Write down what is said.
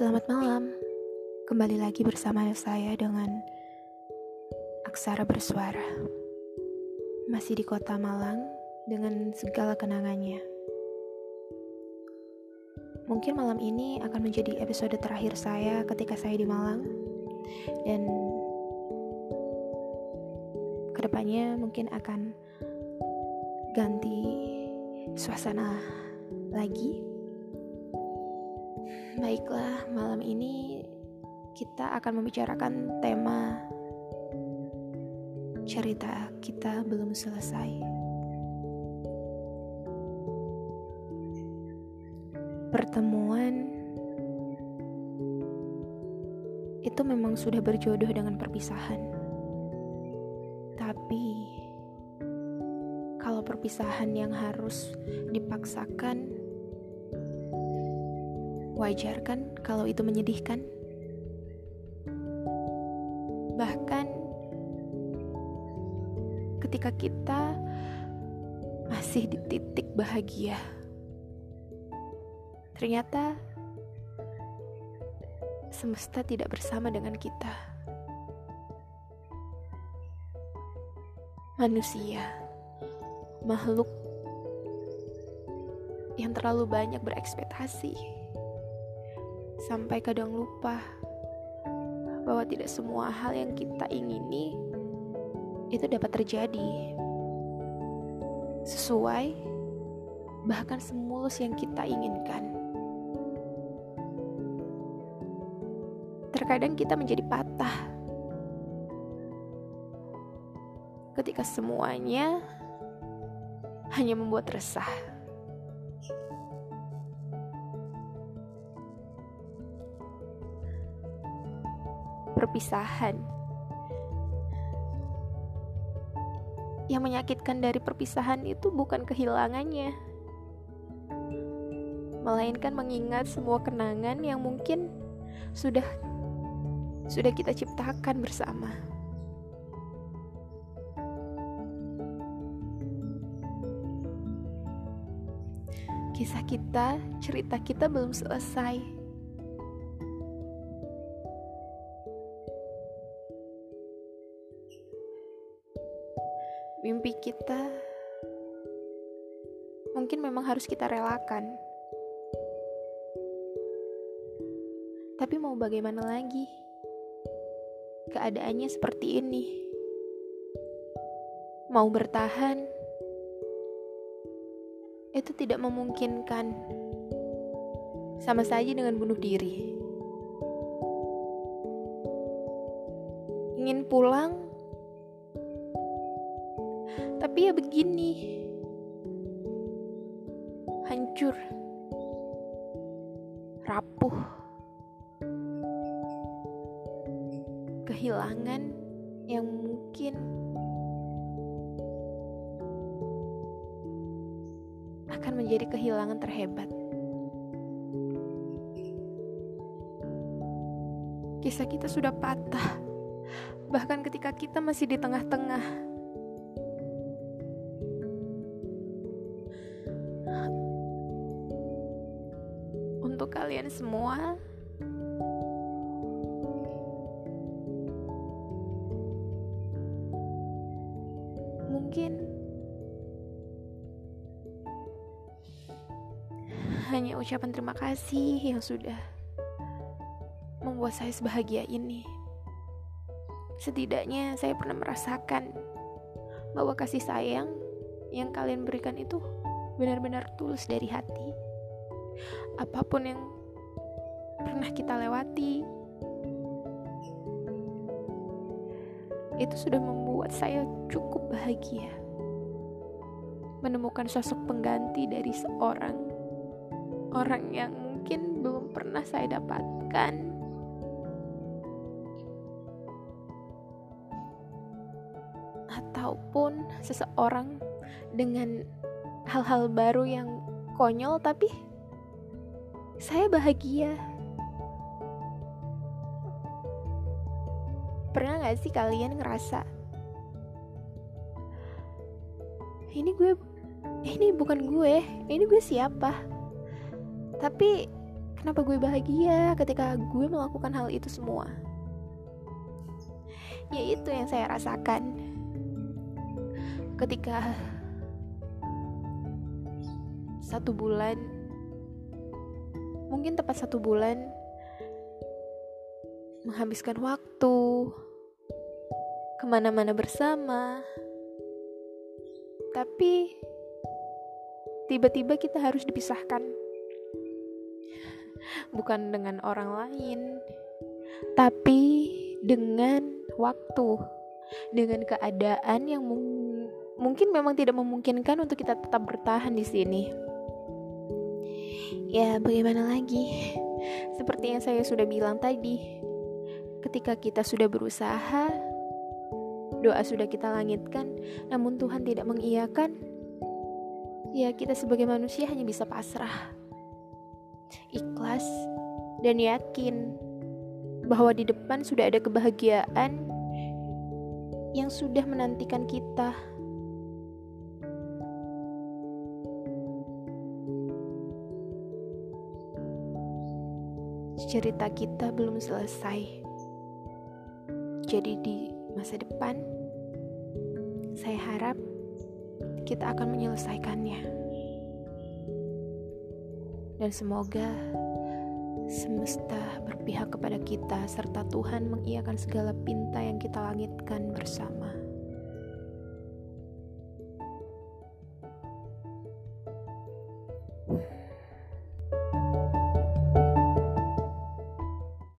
Selamat malam. Kembali lagi bersama saya dengan Aksara Bersuara. Masih di kota Malang dengan segala kenangannya. Mungkin malam ini akan menjadi episode terakhir saya ketika saya di Malang. Dan ke depannya mungkin akan ganti suasana lagi Baiklah, malam ini kita akan membicarakan tema cerita kita belum selesai. Pertemuan itu memang sudah berjodoh dengan perpisahan. Tapi kalau perpisahan yang harus dipaksakan Wajar kan kalau itu menyedihkan? Bahkan ketika kita masih di titik bahagia, ternyata semesta tidak bersama dengan kita. Manusia, makhluk yang terlalu banyak berekspektasi sampai kadang lupa bahwa tidak semua hal yang kita ingini itu dapat terjadi sesuai bahkan semulus yang kita inginkan. Terkadang kita menjadi patah ketika semuanya hanya membuat resah. Perpisahan. Yang menyakitkan dari perpisahan itu bukan kehilangannya, melainkan mengingat semua kenangan yang mungkin sudah sudah kita ciptakan bersama. Kisah kita, cerita kita belum selesai. Mimpi kita mungkin memang harus kita relakan. Tapi mau bagaimana lagi? Keadaannya seperti ini. Mau bertahan itu tidak memungkinkan. Sama saja dengan bunuh diri. Ingin pulang tapi ya begini. Hancur. Rapuh. Kehilangan yang mungkin akan menjadi kehilangan terhebat. Kisah kita sudah patah, bahkan ketika kita masih di tengah-tengah. Kalian semua. Mungkin hanya ucapan terima kasih yang sudah membuat saya sebahagia ini. Setidaknya saya pernah merasakan bahwa kasih sayang yang kalian berikan itu benar-benar tulus dari hati apa pun yang pernah kita lewati itu sudah membuat saya cukup bahagia menemukan sosok pengganti dari seorang orang yang mungkin belum pernah saya dapatkan. Ataupun seseorang dengan hal-hal baru yang konyol tapi saya bahagia. Pernah gak sih kalian ngerasa ini gue ini bukan gue, ini gue siapa? Tapi Kenapa gue bahagia ketika gue melakukan hal itu semua? Ya itu yang saya rasakan ketika satu bulan mungkin tepat satu bulan. Menghabiskan waktu. Ke mana-mana bersama. Tapi tiba-tiba kita harus dipisahkan. Bukan dengan orang lain tapi dengan waktu. Dengan keadaan yang mung mungkin memang tidak memungkinkan untuk kita tetap bertahan di sini ya bagaimana lagi? Seperti yang saya sudah bilang tadi ketika kita sudah berusaha doa sudah kita langitkan namun Tuhan tidak mengiyakan ya kita sebagai manusia hanya bisa pasrah ikhlas dan yakin bahwa di depan sudah ada kebahagiaan yang sudah menantikan kita cerita kita belum selesai. Jadi di masa depan saya harap kita akan menyelesaikannya. Dan semoga semesta berpihak kepada kita serta Tuhan mengiakan segala pinta yang kita langitkan bersama.